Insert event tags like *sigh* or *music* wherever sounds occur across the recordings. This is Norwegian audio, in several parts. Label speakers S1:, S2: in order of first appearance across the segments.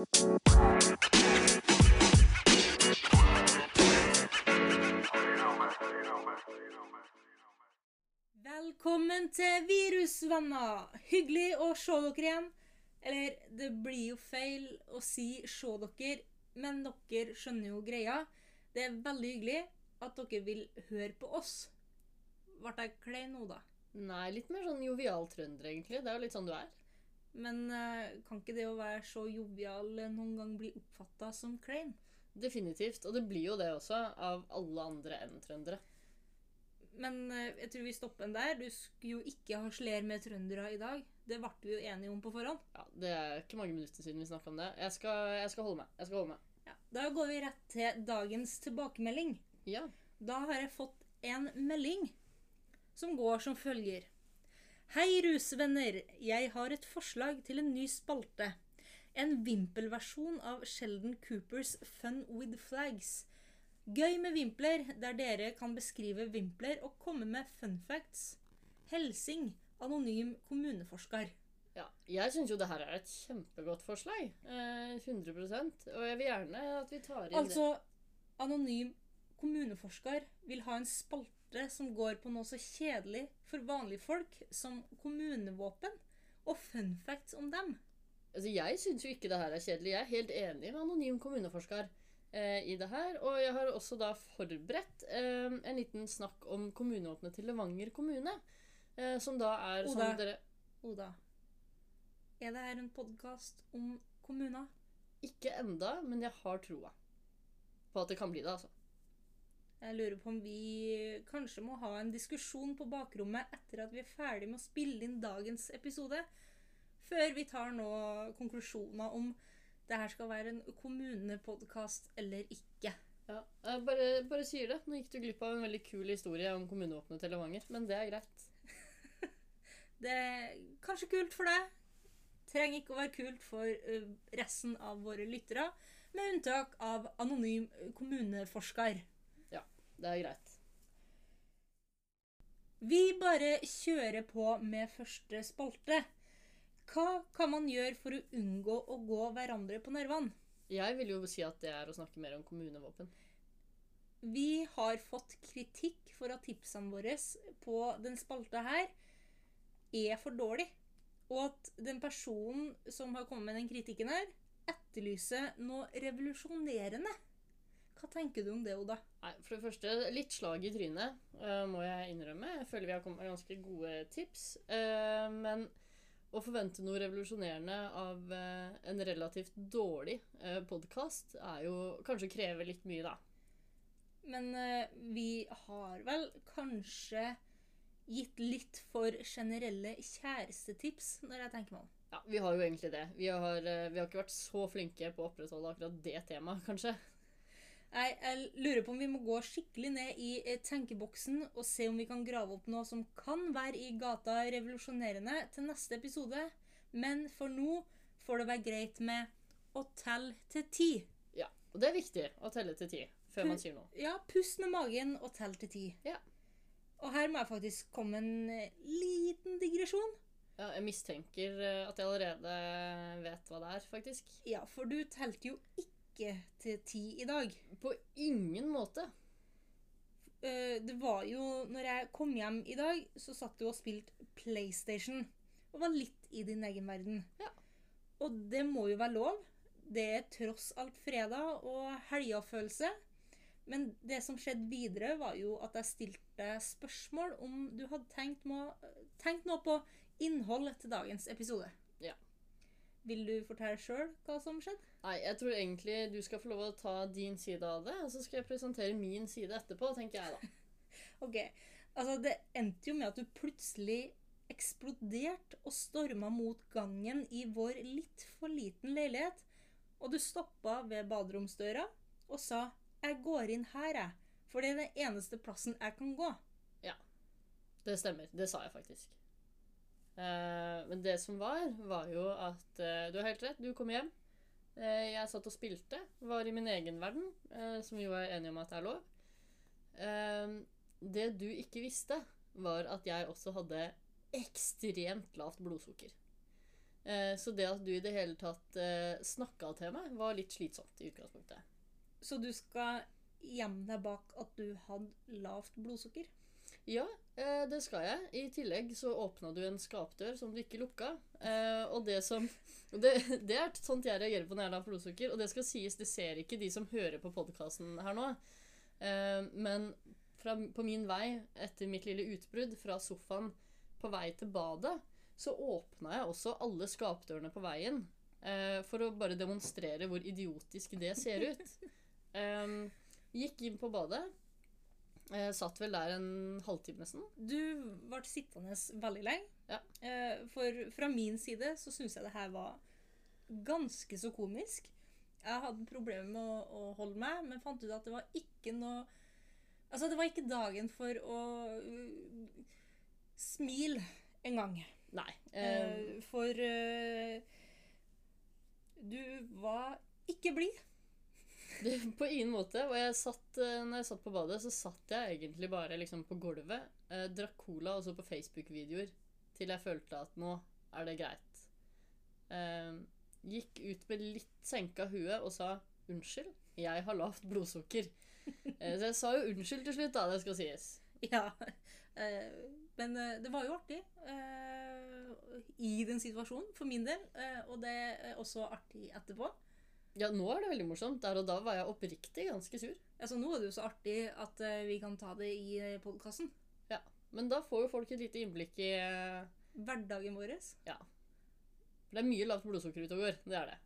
S1: Velkommen til Virusvenner! Hyggelig å se dere igjen. Eller, det blir jo feil å si 'se dere', men dere skjønner jo greia. Det er veldig hyggelig at dere vil høre på oss. Ble jeg klein nå, da?
S2: Nei, litt mer sånn jovial trønder, egentlig. Det er jo litt sånn du er.
S1: Men eh, kan ikke det å være så jovial noen gang bli oppfatta som klein?
S2: Definitivt. Og det blir jo det også, av alle andre enn trøndere.
S1: Men eh, jeg tror vi stopper den der. Du skulle jo ikke harselere med trøndere i dag. Det ble vi jo enige om på forhånd.
S2: Ja, Det er ikke mange minutter siden vi snakka om det. Jeg skal, jeg skal holde meg. Jeg skal holde meg.
S1: Ja, da går vi rett til dagens tilbakemelding.
S2: Ja.
S1: Da har jeg fått en melding som går som følger. Hei, rusvenner. Jeg har et forslag til en ny spalte. En vimpelversjon av Sheldon Coopers Fun with Flags. Gøy med vimpler, der dere kan beskrive vimpler og komme med fun facts. Helsing, anonym kommuneforsker.
S2: ja. Jeg syns jo det her er et kjempegodt forslag. Eh, 100% Og jeg vil gjerne at vi tar inn
S1: Altså, anonym kommuneforsker vil ha en spalte som går på noe så kjedelig for vanlige folk som kommunevåpen og fun facts om dem.
S2: Altså, Jeg syns jo ikke det her er kjedelig. Jeg er helt enig med anonym kommuneforsker eh, i det her. Og jeg har også da forberedt eh, en liten snakk om kommunevåpenet til Levanger kommune. Eh, som da er
S1: Oda.
S2: som dere
S1: Oda, er det her en podkast om kommuner?
S2: Ikke enda, men jeg har troa på at det kan bli det, altså.
S1: Jeg lurer på om vi kanskje må ha en diskusjon på bakrommet etter at vi er ferdig med å spille inn dagens episode, før vi tar nå konklusjoner om det her skal være en kommunepodkast eller ikke.
S2: Ja, jeg bare, bare sier det. Nå gikk du glipp av en veldig kul historie om kommunevåpenet til Levanger, men det er greit. *laughs*
S1: Det er kanskje kult for deg. Trenger ikke å være kult for resten av våre lyttere, med unntak av anonym kommuneforsker.
S2: Det er greit.
S1: Vi bare kjører på med første spalte. Hva kan man gjøre for å unngå å gå hverandre på nervene?
S2: Jeg vil jo si at det er å snakke mer om kommunevåpen.
S1: Vi har fått kritikk for at tipsene våre på den spalta her er for dårlig. Og at den personen som har kommet med den kritikken her, etterlyser noe revolusjonerende. Hva tenker du om det, Oda?
S2: Nei, For det første, litt slag i trynet, uh, må jeg innrømme. Jeg føler vi har kommet med ganske gode tips. Uh, men å forvente noe revolusjonerende av uh, en relativt dårlig uh, podkast er jo kanskje kreve litt mye, da.
S1: Men vi har vel kanskje gitt litt for generelle kjærestetips, når jeg tenker meg om.
S2: Ja, Vi har jo egentlig det. Vi har, vi har ikke vært så flinke på å opprettholde akkurat det temaet, kanskje.
S1: Jeg, jeg lurer på om vi må gå skikkelig ned i eh, tenkeboksen og se om vi kan grave opp noe som kan være i gata revolusjonerende til neste episode. Men for nå får det være greit med å telle til ti.
S2: Ja, Og det er viktig å telle til ti før man sier noe.
S1: Ja, pust med magen og tell til ti.
S2: Ja.
S1: Og her må jeg faktisk komme med en eh, liten digresjon.
S2: Ja, jeg mistenker eh, at jeg allerede vet hva det er, faktisk.
S1: Ja, for du telte jo ikke til ti i dag.
S2: På ingen måte.
S1: Eh, det var jo Når jeg kom hjem i dag, så satt du og spilte PlayStation. Og var litt i din egen verden.
S2: Ja.
S1: Og det må jo være lov. Det er tross alt fredag og helgefølelse. Men det som skjedde videre, var jo at jeg stilte spørsmål om du hadde tenkt, må, tenkt noe på innhold til dagens episode. Vil du fortelle sjøl hva som skjedde?
S2: Nei, jeg tror egentlig du skal få lov å ta din side av det, og så skal jeg presentere min side etterpå, tenker jeg da. *laughs*
S1: Ok, altså Det endte jo med at du plutselig eksploderte og storma mot gangen i vår litt for liten leilighet. Og du stoppa ved baderomsdøra og sa 'Jeg går inn her, jeg', for det er den eneste plassen jeg kan gå. Ja.
S2: Det stemmer. Det sa jeg faktisk. Eh, men det som var, var jo at eh, Du har helt rett, du kom hjem. Eh, jeg satt og spilte, var i min egen verden, som vi er enige om at er lov. Det du ikke visste, var at jeg også hadde ekstremt lavt blodsukker. Så det at du i det hele tatt eh, snakka til meg, var litt slitsomt i utgangspunktet.
S1: Så du skal gjemme deg bak at du hadde lavt blodsukker?
S2: Ja, eh, det skal jeg. I tillegg så åpna du en skapdør som du ikke lukka. Eh, og det som det, det er sånt jeg reagerer på når jeg har blodsukker. Og det skal sies, det ser ikke de som hører på podkasten her nå. Eh, men fra, på min vei etter mitt lille utbrudd fra sofaen på vei til badet, så åpna jeg også alle skapdørene på veien. For å bare demonstrere hvor idiotisk det ser ut. *laughs* Gikk inn på badet. Eh, satt vel der en halvtime nesten.
S1: Du ble sittende veldig lenge.
S2: Ja.
S1: Eh, for fra min side så syns jeg det her var ganske så komisk. Jeg hadde problemer med å, å holde meg, men fant ut at det var ikke noe Altså, det var ikke dagen for å uh, smile engang.
S2: Nei.
S1: Uh, for uh, du var ikke blid. *laughs*
S2: på ingen måte. Og jeg satt, eh, når jeg satt på badet, så satt jeg egentlig bare liksom på gulvet. Eh, drakk cola og så på Facebook-videoer til jeg følte at nå er det greit. Eh, gikk ut med litt senka hue og sa unnskyld, jeg har lavt blodsukker. *laughs* Eh, så jeg sa jo unnskyld til slutt, da, det skal sies.
S1: Ja. *laughs* eh, men det var jo artig i den situasjonen, for min del. og det er også artig etterpå.
S2: Ja, nå er det veldig morsomt. Der og da var jeg oppriktig ganske sur.
S1: Altså, nå er det jo så artig at uh, vi kan ta det i podkasten.
S2: Men da får jo folk et lite innblikk i uh,
S1: Hverdagen vår.
S2: For det er mye lavt blodsukker ute og går. Det er det.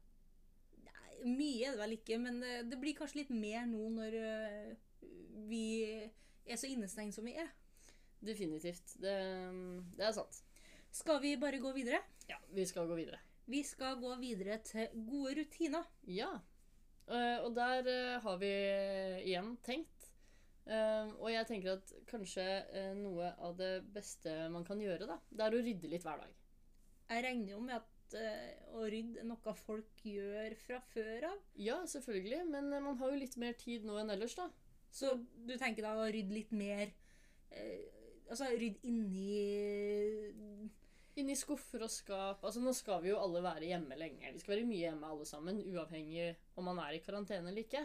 S1: Nei, mye er det vel ikke, men eh, det blir kanskje litt mer nå når uh, vi er så innestengt som vi er.
S2: Definitivt. Det, det er sant.
S1: Skal vi bare gå videre?
S2: Ja, vi skal gå videre.
S1: Vi skal gå videre til gode rutiner.
S2: Ja. Eh, og der eh, har vi igjen tenkt. Eh, og jeg tenker at kanskje noe av det beste man kan gjøre, da, det er å rydde litt hver dag.
S1: Jeg regner jo med at å rydde noe folk gjør fra før av.
S2: Ja, selvfølgelig, men man har jo litt mer tid nå enn ellers, da.
S1: Så du tenker da å rydde litt mer Altså rydde inni
S2: Skuffer og skap. Altså, nå skal vi jo alle være hjemme lenge. Vi skal være mye hjemme alle sammen, uavhengig om man er i karantene eller ikke.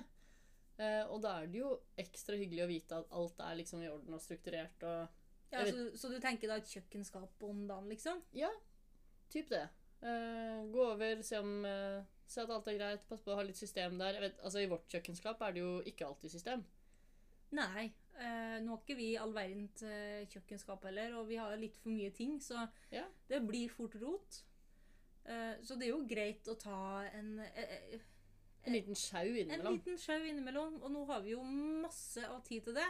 S2: Eh, og da er det jo ekstra hyggelig å vite at alt er liksom i orden og strukturert og
S1: ja, så, så du tenker da et kjøkkenskap om dagen, liksom?
S2: Ja, typ det. Eh, gå over, se om eh, Se at alt er greit, pass på å ha litt system der. Vet, altså I vårt kjøkkenskap er det jo ikke alltid system.
S1: Nei. Eh, nå har ikke vi all verdens eh, kjøkkenskap heller, og vi har litt for mye ting, så
S2: Ja.
S1: det blir fort rot. Eh, så det er jo greit å ta en, eh, eh,
S2: En liten sjau
S1: en
S2: innimellom.
S1: liten sjau innimellom, og nå har vi jo masse av tid til det.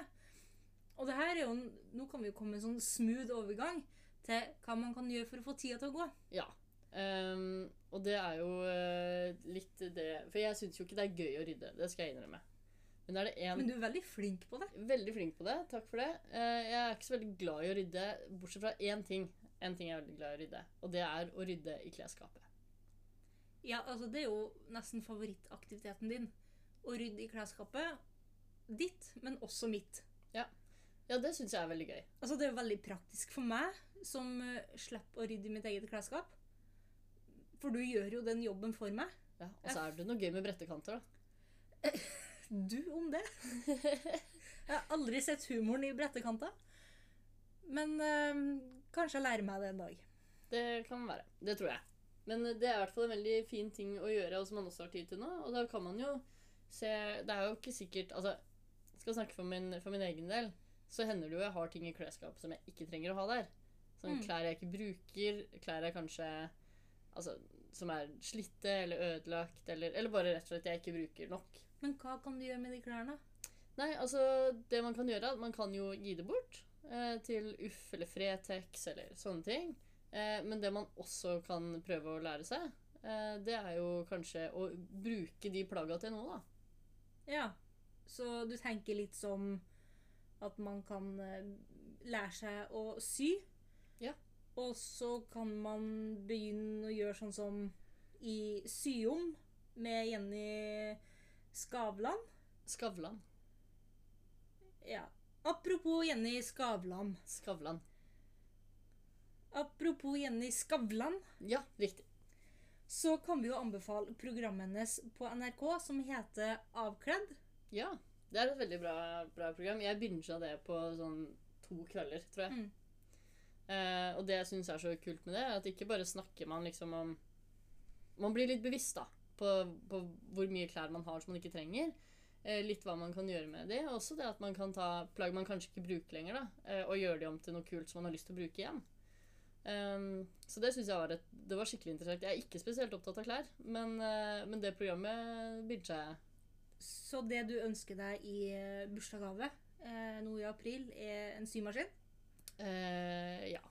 S1: Og det her er jo, nå kan vi jo komme en sånn smooth overgang til hva man kan gjøre for å få tida til å gå.
S2: Ja. Um, og det er jo uh, litt det For jeg syns jo ikke det er gøy å rydde. Det skal jeg innrømme. Men det én
S1: Men du er veldig flink på det.
S2: Veldig flink på det. Takk for det. Eh, jeg er ikke så veldig glad i å rydde, bortsett fra én ting. En ting jeg er veldig glad i å rydde, og det er å rydde i klesskapet.
S1: Ja, altså Det er jo nesten favorittaktiviteten din. Å rydde i klesskapet ditt, men også mitt.
S2: Ja, det syns jeg er veldig gøy.
S1: Altså Det er jo veldig praktisk for meg, som uh, slipper å rydde i mitt eget klesskap. For du gjør jo den jobben for meg.
S2: Ja, og så er det noe gøy med brettekanter, da. *laughs*
S1: Du om det. *laughs* Jeg har aldri sett humoren i brettekanter. Men øh, kanskje jeg lærer meg det en dag.
S2: Det kan være. Det tror jeg. Men det er i hvert fall en veldig fin ting å gjøre, og som man også har tid til nå. Og da kan man jo se Det er jo ikke sikkert Altså, skal snakke for min, for min egen del, så hender det jo jeg har ting i klesskapet som jeg ikke trenger å ha der. Sånn
S1: Mm.
S2: klær jeg ikke bruker, klær jeg kanskje Altså som er slitte eller ødelagt, eller, eller bare rett og slett jeg ikke bruker nok.
S1: Men hva kan du gjøre med de klærne?
S2: Nei, altså Det man kan gjøre, man kan jo gi det bort eh, til Uff eller Fretex eller sånne ting. Eh, men det man også kan prøve å lære seg, eh, det er jo kanskje å bruke de plagga til noe, da.
S1: Ja, så du tenker litt som at man kan eh, lære seg å sy.
S2: Ja.
S1: Og så kan man begynne å gjøre sånn som i Syom med Jenny Skavlan.
S2: Skavlan.
S1: Ja. Apropos Jenny Skavlan.
S2: Skavlan.
S1: Apropos Jenny Skavlan.
S2: Ja, riktig.
S1: så kan vi jo anbefale programmet hennes på NRK som heter Avkledd.
S2: Ja. Det er et veldig bra, bra program. Jeg binga det på sånn to kvelder, tror jeg.
S1: Mm.
S2: Eh, og det jeg syns er så kult med det, er at ikke bare snakker man liksom om Man blir litt bevisst da, på, på hvor mye klær man har som man ikke trenger. Eh, litt hva man kan gjøre med de. Og også det at man kan ta plagg man kanskje ikke bruker lenger, da, eh, og gjøre de om til noe kult som man har lyst til å bruke igjen. Um, så det syns jeg var, et, det var skikkelig interessant. Jeg er ikke spesielt opptatt av klær, men, uh, men det programmet begynte jeg.
S1: Så det du ønsker deg i bursdagsgave uh, nå i april, er en symaskin?
S2: Uh, ja.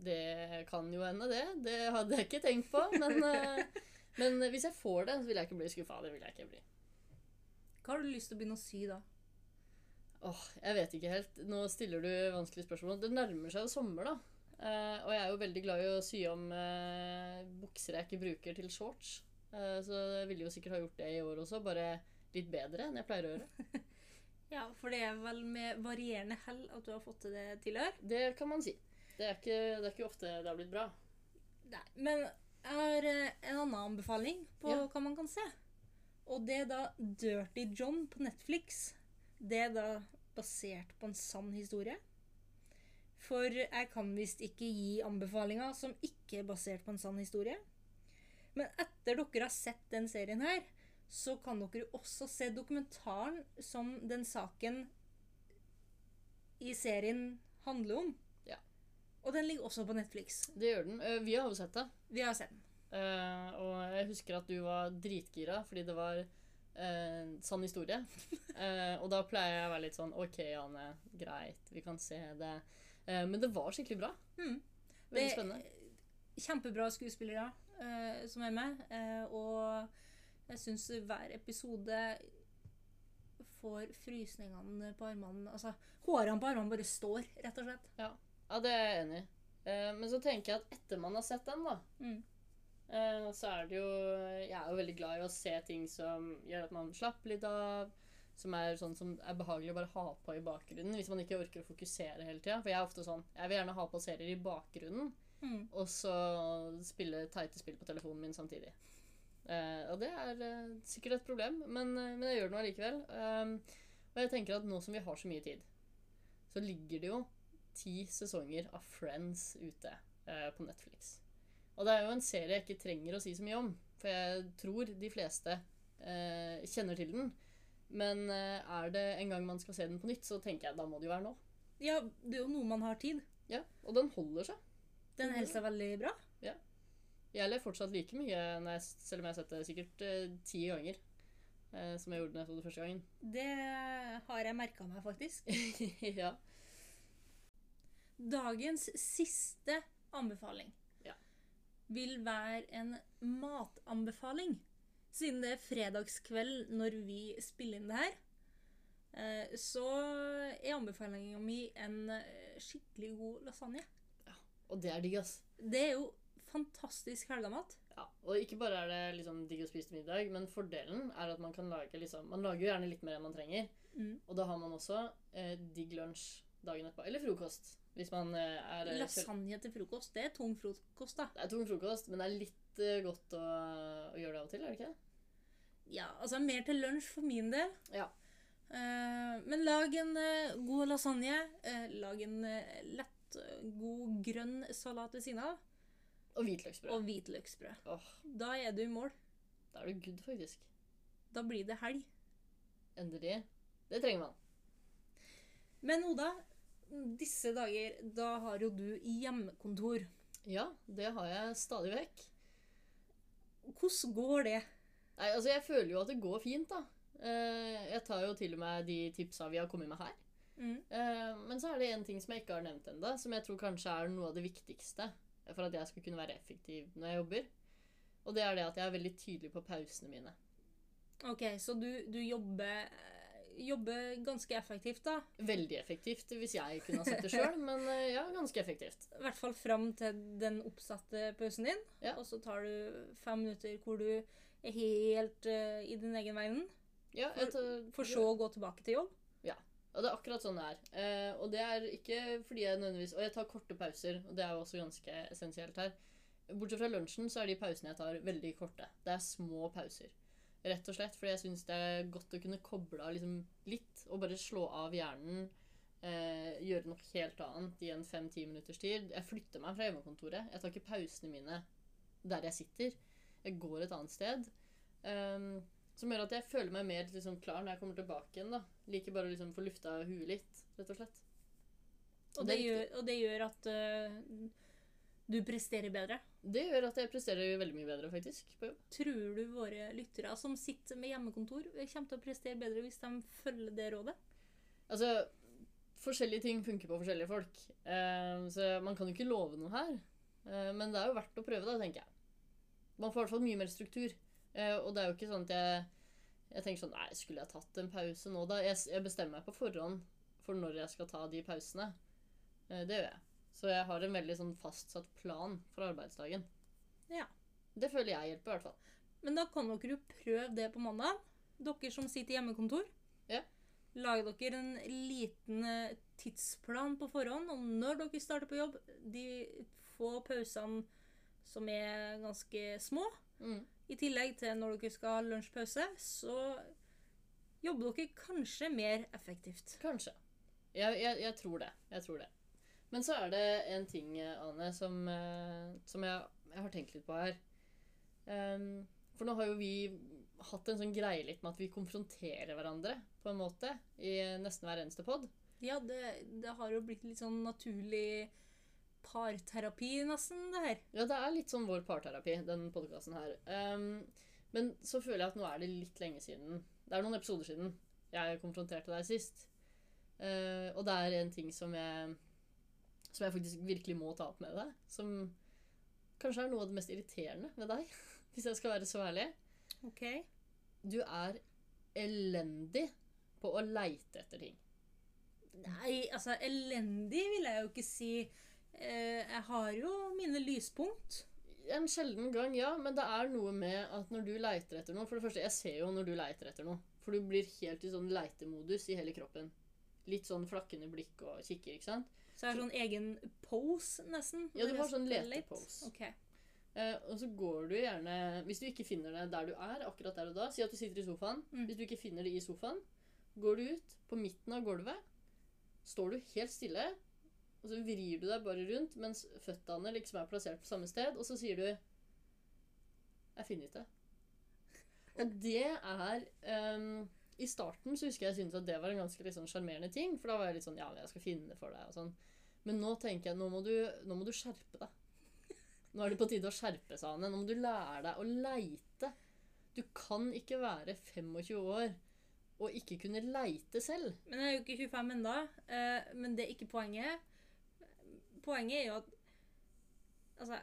S2: Det kan jo hende, det. Det hadde jeg ikke tenkt på. Men, men hvis jeg får det, så vil jeg ikke bli skuffa. Det vil jeg ikke bli.
S1: Hva har du lyst til å begynne å sy da?
S2: Åh, jeg vet ikke helt. Nå stiller du vanskelige spørsmål. Det nærmer seg jo sommer, da. Uh, og jeg er jo veldig glad i å sy om uh, bukser jeg ikke bruker, til shorts. Uh, så jeg ville jo sikkert ha gjort det i år også, bare litt bedre enn jeg pleier å gjøre. *laughs*
S1: Ja, for det er vel med varierende hell at du har fått til det til i år.
S2: Det kan man si. Det er ikke, det er ikke ofte det har blitt bra.
S1: Nei, men jeg har eh, en annen anbefaling på
S2: Ja.
S1: hva man kan se. Og det er da Dirty John på Netflix. Det er da basert på en sann historie. For jeg kan visst ikke gi anbefalinger som ikke er basert på en sann historie. Men etter dere har sett den serien her, så kan dere jo også se dokumentaren som den saken i serien handler om. Og den ligger også på Netflix.
S2: Det gjør den. Eh, vi har jo sett det.
S1: Vi har sett den.
S2: Uh, og jeg husker at du var dritgira fordi det var uh, sann historie. uh, *laughs* og da pleier jeg å være litt sånn OK, Anne, greit, vi kan se det. Men det var skikkelig bra.
S1: Mm.
S2: Veldig
S1: Det-
S2: spennende.
S1: Kjempebra skuespillere som er med. Og jeg syns hver episode får frysningene på armene Altså, hårene på armene bare står, rett og slett.
S2: Ja, det er jeg enig i. Eh, men så tenker jeg at etter man har sett den, da,
S1: Mm.
S2: eh, så er det jo Jeg er jo veldig glad i å se ting som gjør at man slapper litt av. Som er sånn som er behagelig å bare ha på i bakgrunnen hvis man ikke orker å fokusere hele tida. For jeg er ofte sånn Jeg vil gjerne ha på serier i bakgrunnen,
S1: Mm.
S2: og så spille teite spill på telefonen min samtidig. Uh, og det er sikkert et problem, men, men jeg gjør det nå allikevel. Og jeg tenker at nå som vi har så mye tid, så ligger det jo ti sesonger av Friends ute eh, på Netflix. Og det er jo en serie jeg ikke trenger å si så mye om, for jeg tror de fleste eh, kjenner til den. Men eh, er det en gang man skal se den på nytt, så tenker jeg da må det jo være nå.
S1: Ja, det er jo noe man har tid.
S2: Ja, Og den holder seg.
S1: Den holder seg veldig bra.
S2: Jeg ler fortsatt like mye, når jeg, selv om jeg har sett det sikkert eh, ti ganger. Eh, som jeg gjorde da jeg så det første gangen.
S1: Det har jeg merka meg, faktisk. *laughs*
S2: ja.
S1: Dagens siste anbefaling
S2: Ja.
S1: vil være en matanbefaling. Siden det er fredagskveld når vi spiller inn det her, eh, så er anbefalinga mi en eh, skikkelig god lasagne.
S2: Og det er digg, ass.
S1: Det er jo fantastisk helgemat.
S2: Ja, og ikke bare er det liksom digg å spise til middag, men fordelen er at man kan lage liksom Man lager jo gjerne litt mer enn man trenger,
S1: Mm.
S2: og da har man også eh, digg lunsj dagen etterpå. Eller frokost, hvis man eh, er eh,
S1: Lasagne til frokost, det er tung frokost, da.
S2: Det er tung frokost, men det er litt eh, godt å, å gjøre det av og til, er det ikke det?
S1: Ja, altså mer til lunsj for min del.
S2: Ja.
S1: Men lag en god lasagne. lag en lett, god grønn salat ved siden av.
S2: Og hvitløksbrød.
S1: Og hvitløksbrød.
S2: Oh.
S1: Da er du i mål.
S2: da er du good, faktisk.
S1: Da blir det helg.
S2: Endelig. Det trenger man.
S1: Men Oda, disse dager, da har jo du hjemmekontor.
S2: Ja, det har jeg stadig vekk.
S1: Hvordan går det?
S2: Nei, altså Jeg føler jo at det går fint, da. Eh, Jeg tar jo til og med de tipsa vi har kommet med her.
S1: Mm.
S2: Eh, Men så er det en ting som jeg ikke har nevnt ennå, som jeg tror kanskje er noe av det viktigste for at jeg skal kunne være effektiv når jeg jobber. Og det er det at jeg er veldig tydelig på pausene mine.
S1: Ok, så du, du jobber, jobber ganske effektivt, da.
S2: Veldig effektivt hvis jeg kunne ha sett det sjøl, men eh, ja, ganske effektivt.
S1: I hvert fall fram til den oppsatte pausen din.
S2: Ja.
S1: Og så tar du fem minutter hvor du er helt uh, i din egen verden.
S2: Ja,
S1: For-
S2: et, eh,
S1: For så å gå tilbake til jobb. Ja.
S2: Og det er akkurat sånn det er. Uh, og det er ikke fordi jeg nødvendigvis Og jeg tar korte pauser, og det er jo også ganske essensielt her. Bortsett fra lunsjen, så er de pausene jeg tar, veldig korte. Det er små pauser. Rett og slett fordi jeg syns det er godt å kunne koble av liksom litt, og bare slå av hjernen. Eh, gjøre noe helt annet i en fem-ti minutters tid. Jeg flytter meg fra hjemmekontoret. Jeg tar ikke pausene mine der jeg sitter. Jeg går et annet sted. Um, som gjør at jeg føler meg mer liksom, klar når jeg kommer tilbake igjen. da. Liker bare å liksom, få lufta huet litt, rett og slett.
S1: Og
S2: Det
S1: det, gjør, og det gjør at øh, du presterer bedre.
S2: Det gjør at jeg presterer veldig mye bedre, faktisk, på jobb.
S1: Tror du våre lyttere som sitter med hjemmekontor, kommer til å prestere bedre hvis de følger det rådet?
S2: Altså, forskjellige ting funker på forskjellige folk. Eh, så man kan jo ikke love noe her. Eh, men det er jo verdt å prøve, da, tenker jeg. Man får i hvert fall mye mer struktur. Eh, og det er jo ikke sånn at jeg, jeg tenker sånn Nei, skulle jeg tatt en pause nå, da? Jeg, jeg bestemmer meg på forhånd for når jeg skal ta de pausene. Det gjør jeg. Så jeg har en veldig sånn fastsatt plan for arbeidsdagen.
S1: Ja.
S2: Det føler jeg hjelper, i hvert fall.
S1: Men da kan dere jo prøve det på mandag. Dere som sitter i hjemmekontor.
S2: Ja.
S1: Lag dere en liten eh, tidsplan på forhånd om når dere starter på jobb. De få pausene som er ganske små.
S2: Mm.
S1: I tillegg til når dere skal ha lunsjpause, så jobber dere kanskje mer effektivt.
S2: Kanskje. Jeg, jeg, jeg tror det. Jeg tror det. Men så er det en ting, Ane, som, eh, som jeg, jeg har tenkt litt på her. Um, for nå har jo vi hatt en sånn greie litt med at vi konfronterer hverandre på en måte i nesten hver eneste pod.
S1: Ja, det, det har jo blitt litt sånn naturlig parterapi, nesten, det her.
S2: Ja, det er litt sånn vår parterapi, den podkasten her. Um, men så føler jeg at nå er det litt lenge siden. Det er noen episoder siden jeg konfronterte deg sist. Uh, og det er en ting som jeg Som jeg faktisk virkelig må ta opp med deg. Som kanskje er noe av det mest irriterende ved deg, *laughs* hvis jeg skal være så ærlig.
S1: Ok.
S2: Du er elendig på å leite etter ting.
S1: Nei, altså, elendig vil jeg jo ikke si. Eh, jeg har jo mine lyspunkt.
S2: En sjelden gang, ja, men det er noe med at når du leiter etter noe For det første, jeg ser jo når du leiter etter noe. For du blir helt i sånn leitemodus i hele kroppen. Litt sånn flakkende blikk og kikker, ikke sant?
S1: Så jeg har sånn egen pose, nesten.
S2: Ja, du har sånn letepose.
S1: Okay.
S2: Eh, og så går du gjerne Hvis du ikke finner det der du er, akkurat der og da Si at du sitter i sofaen.
S1: Mm.
S2: Hvis du ikke finner det i sofaen, går du ut på midten av gulvet. Står du helt stille, og så vrir du deg bare rundt mens føttene liksom er plassert på samme sted, og så sier du 'Jeg finner ikke det'. *laughs* Og det er ehm, I starten så husker jeg syntes at det var en ganske sjarmerende ting, for da var jeg litt sånn 'Ja, jeg skal finne det for deg', og sånn. Men nå tenker jeg nå må du, nå må du skjerpe deg. *laughs* Nå er det på tide å skjerpe seg, Anne. Nå må du lære deg å leite. Du kan ikke være 25 år og ikke kunne leite selv.
S1: Men jeg er jo ikke 25 ennå. Eh, men det er ikke poenget. Poenget er jo at Altså,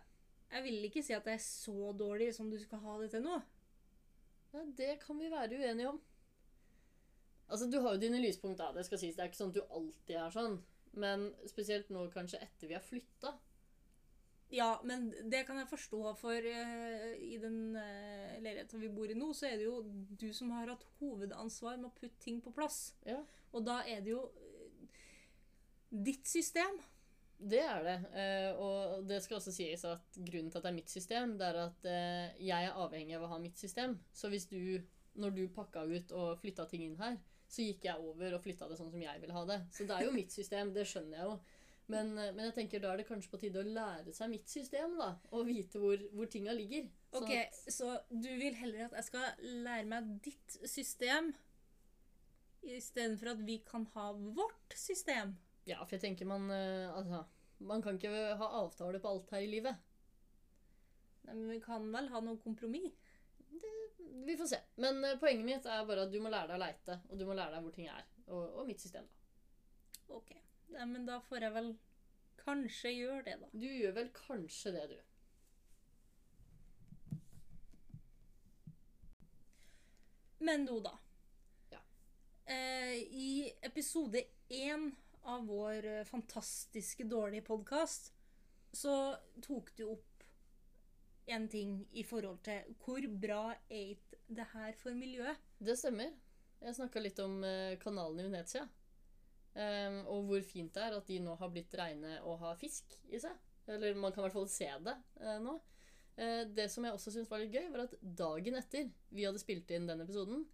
S1: jeg vil ikke si at jeg er så dårlig som du skal ha det til nå.
S2: Ja, det kan vi være uenige om. Altså, Du har jo dine lyspunkt, da. Det skal sies. Det er ikke sånn at du alltid er sånn. Men spesielt nå kanskje etter vi har flytta.
S1: Ja, men det kan jeg forstå, for uh, i den uh, leiligheten vi bor i nå, så er det jo du som har hatt hovedansvar med å putte ting på plass.
S2: Ja.
S1: Og da er det jo uh, ditt system.
S2: Det er det. Og det skal også sies at grunnen til at det er mitt system, det er at jeg er avhengig av å ha mitt system. Så hvis du, når du pakka ut og flytta ting inn her, så gikk jeg over og flytta det sånn som jeg ville ha det. Så det er jo mitt system, det skjønner jeg jo. Men, eh, men jeg tenker da er det kanskje på tide å lære seg mitt system, da. Og vite hvor, hvor tinga ligger. Sånn
S1: Ok,
S2: at-
S1: Så du vil heller at jeg skal lære meg ditt system istedenfor at vi kan ha vårt system?
S2: Ja, for jeg tenker man eh, Altså, man kan ikke ha avtale på alt her i livet.
S1: Nei, men vi kan vel ha noe kompromiss?
S2: Vi får se. Men eh, poenget mitt er bare at du må lære deg å leite, og du må lære deg hvor ting er. Og, og mitt system, da.
S1: Ok. Ja, men da får jeg vel kanskje gjøre det, da.
S2: Du gjør vel kanskje det, du.
S1: Men du, da.
S2: Ja.
S1: Eh, I episode én av vår eh, fantastiske dårlige podkast så tok du opp en ting i forhold til hvor bra er det her for miljøet?
S2: Det stemmer. Jeg snakka litt om eh, kanalen i Venezia. Um, og hvor fint det er at de nå har blitt reine og har fisk i seg. Eller man kan i hvert fall se det uh, nå. Uh, det som jeg også syntes var litt gøy, var at dagen etter vi hadde spilt inn den episoden,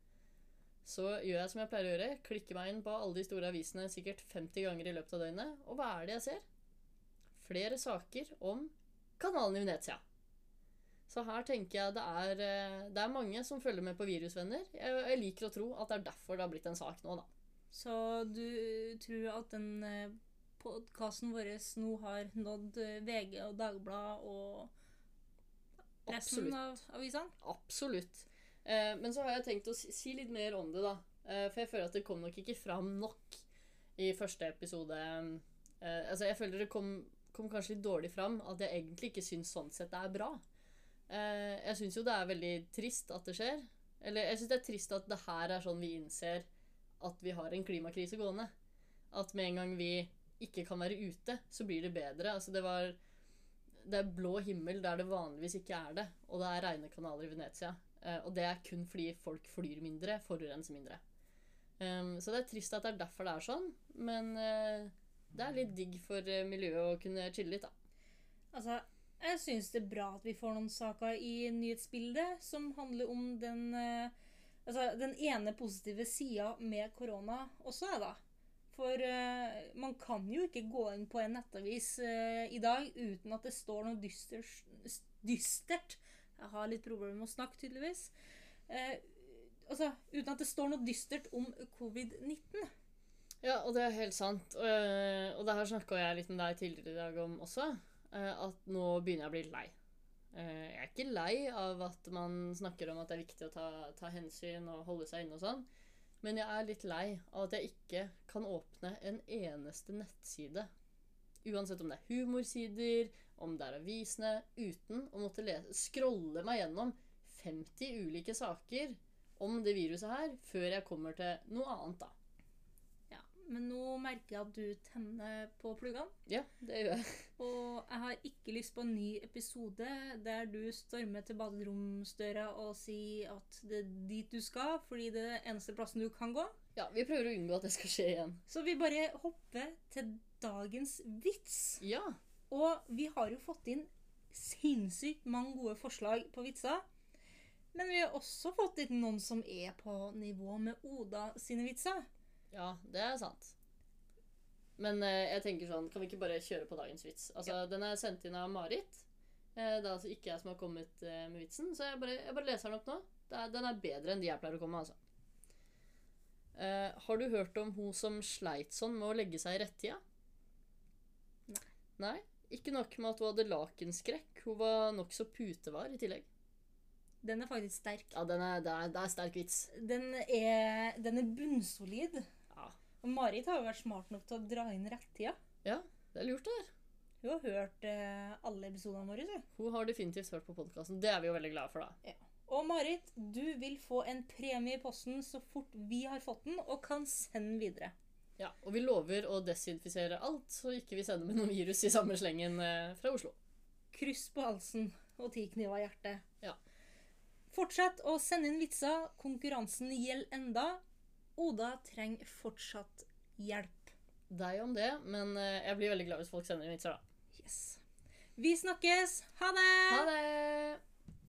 S2: så gjør jeg som jeg pleier å gjøre. Klikker meg inn på alle de store avisene sikkert 50 ganger i løpet av døgnet. Og hva er det jeg ser? Flere saker om kanalen i Venezia. Så her tenker jeg det er, eh, det er mange som følger med på Virusvenner. Jeg, jeg liker å tro at det er derfor det har blitt en sak nå, da.
S1: Så du tror at den eh, podkasten vår nå har nådd eh, VG og Dagbladet og resten
S2: Absolutt.
S1: av avisene?
S2: Absolutt. Eh, men så har jeg tenkt å si, si litt mer om det, da. Eh, for jeg føler at det kom nok ikke fram nok i første episode. Eh, altså, jeg føler det kom, kom kanskje litt dårlig fram at jeg egentlig ikke syns sånn sett det er bra. Eh, jeg syns jo det er veldig trist at det skjer. Eller jeg syns det er trist at det her er sånn vi innser at vi har en klimakrise gående. At med en gang vi ikke kan være ute, så blir det bedre. Altså, det var det er blå himmel der det vanligvis ikke er det. Og det er rene kanaler i Venezia. Eh, og det er kun fordi folk flyr mindre, forurenser mindre. Um, så det er trist at det er derfor det er sånn, men eh, det er litt digg for miljøet å kunne chille litt, da.
S1: Altså, jeg syns det er bra at vi får noen saker i nyhetsbildet som handler om den eh, Altså, den ene positive sida med korona også er da. For uh, man kan jo ikke gå inn på en nettavis uh, i dag uten at det står noe dystert, dystert. Jeg har litt problemer med å snakke, tydeligvis. Uh, altså, uten at det står noe dystert om covid-19.
S2: Ja, og det er helt sant. Og, og det her snakka jeg litt med deg tidligere i dag om også. Eh, At nå begynner jeg å bli lei. Eh, Jeg er ikke lei av at man snakker om at det er viktig å ta, ta hensyn og holde seg inne og sånn. Men jeg er litt lei av at jeg ikke kan åpne en eneste nettside. Uansett om det er humorsider, om det er avisene, uten å måtte lese, scrolle meg gjennom 50 ulike saker om det viruset her, før jeg kommer til noe annet, da.
S1: Men nå merker jeg at du tenner på pluggene.
S2: Ja, det gjør jeg.
S1: Og jeg har ikke lyst på en ny episode der du stormer til baderomsdøra og sier at det er dit du skal, fordi det er den eneste plassen du kan gå.
S2: Ja, vi prøver å unngå at det skal skje igjen.
S1: Så vi bare hopper til dagens vits.
S2: Ja.
S1: Og vi har jo fått inn sinnssykt mange gode forslag på vitser. Men vi har også fått inn noen som er på nivå med Oda sine vitser.
S2: Ja, det er sant. Men eh, jeg tenker sånn, kan vi ikke bare kjøre på dagens vits? Altså, Den er sendt inn av Marit. Eh, det er altså ikke jeg som har kommet eh, med vitsen, så jeg bare, jeg bare leser den opp nå. Det er, den er bedre enn de jeg pleier å komme med, altså. Eh, har du hørt om hun som sleit sånn med å legge seg i rettida?
S1: Nei.
S2: Nei? Ikke nok med at hun hadde lakenskrekk, hun var nokså putevar i tillegg.
S1: Den er faktisk sterk.
S2: Ja, den er, det, er, det er sterk vits.
S1: Den er, den er bunnsolid.
S2: Ja.
S1: Og Marit har jo vært smart nok til å dra inn rettida.
S2: ja, det er lurt, det der.
S1: Hun har hørt eh, alle episodene våre. Du.
S2: Hun har definitivt hørt på podkasten. Det er vi jo veldig glade for, da.
S1: Og Marit, du vil få en premie i posten så fort vi har fått den, og kan sende den videre.
S2: Ja, Og vi lover å desinfisere alt, så ikke vi sender med noe virus i samme slengen eh, fra Oslo.
S1: Kryss på halsen og ti kniver i hjertet.
S2: Ja.
S1: Fortsett å sende inn vitser. Konkurransen gjelder enda. Oda trenger fortsatt hjelp.
S2: Deg om det, men eh, jeg blir veldig glad hvis folk sender inn vitser, da.
S1: Yes. Vi snakkes. Ha det!
S2: Ha det!